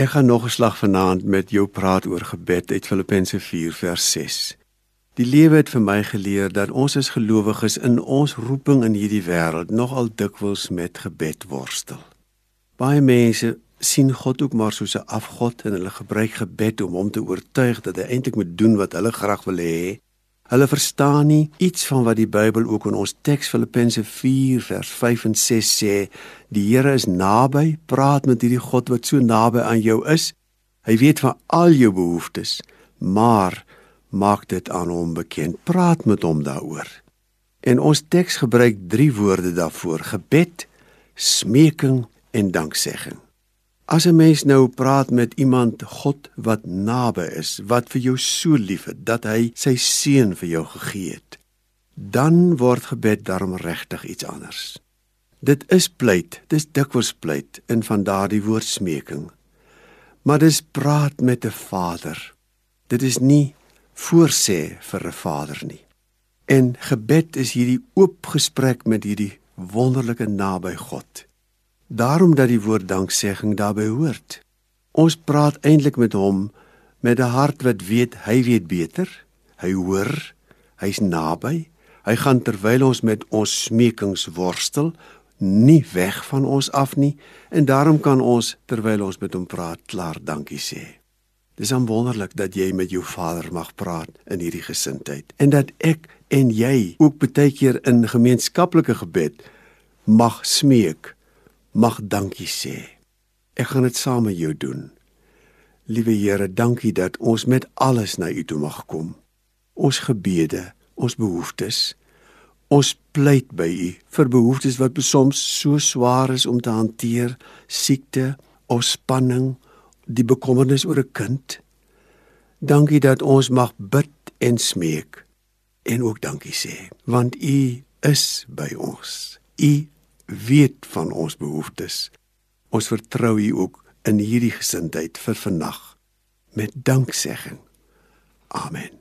Ek gaan nog 'n slag vanaand met jou praat oor gebed uit Filippense 4 vers 6. Die lewe het vir my geleer dat ons as gelowiges in ons roeping in hierdie wêreld nogal dikwels met gebed worstel. Baie mense sien God ook maar soos 'n afgod en hulle gebruik gebed om hom te oortuig dat hy eintlik moet doen wat hulle graag wil hê. Hulle verstaan nie iets van wat die Bybel ook in ons teks Filippense 4 vers 5 en 6 sê. Die Here is naby, praat met hierdie God wat so naby aan jou is. Hy weet van al jou behoeftes, maar maak dit aan hom bekend. Praat met hom daaroor. En ons teks gebruik drie woorde daarvoor: gebed, smeking en danksegging. As 'n mens nou praat met iemand God wat naby is, wat vir jou so lief het dat hy sy seun vir jou gegee het, dan word gebed daarom regtig iets anders. Dit is pleit, dis dikwels pleit in van daardie woord smeking. Maar dis praat met 'n Vader. Dit is nie voorsê vir 'n Vader nie. En gebed is hierdie oop gesprek met hierdie wonderlike naby God. Daarom dat die woord danksegging daarbey hoort. Ons praat eintlik met hom met 'n hart wat weet hy weet beter. Hy hoor, hy's naby. Hy gaan terwyl ons met ons smekings worstel, nie weg van ons af nie en daarom kan ons terwyl ons met hom praat klaar dankie sê. Dis wonderlik dat jy met jou Vader mag praat in hierdie gesindheid en dat ek en jy ook baie keer in gemeenskaplike gebed mag smeek mag dankie sê. Ek gaan dit saam met jou doen. Liewe Here, dankie dat ons met alles na U toe mag kom. Ons gebede, ons behoeftes. Ons pleit by U vir behoeftes wat soms so swaar is om te hanteer, siekte of spanning, die bekommernis oor 'n kind. Dankie dat ons mag bid en smeek en ook dankie sê, want U is by ons. U weet van ons behoeftes. Ons vertrou U ook in hierdie gesindheid vir vannag met danksegging. Amen.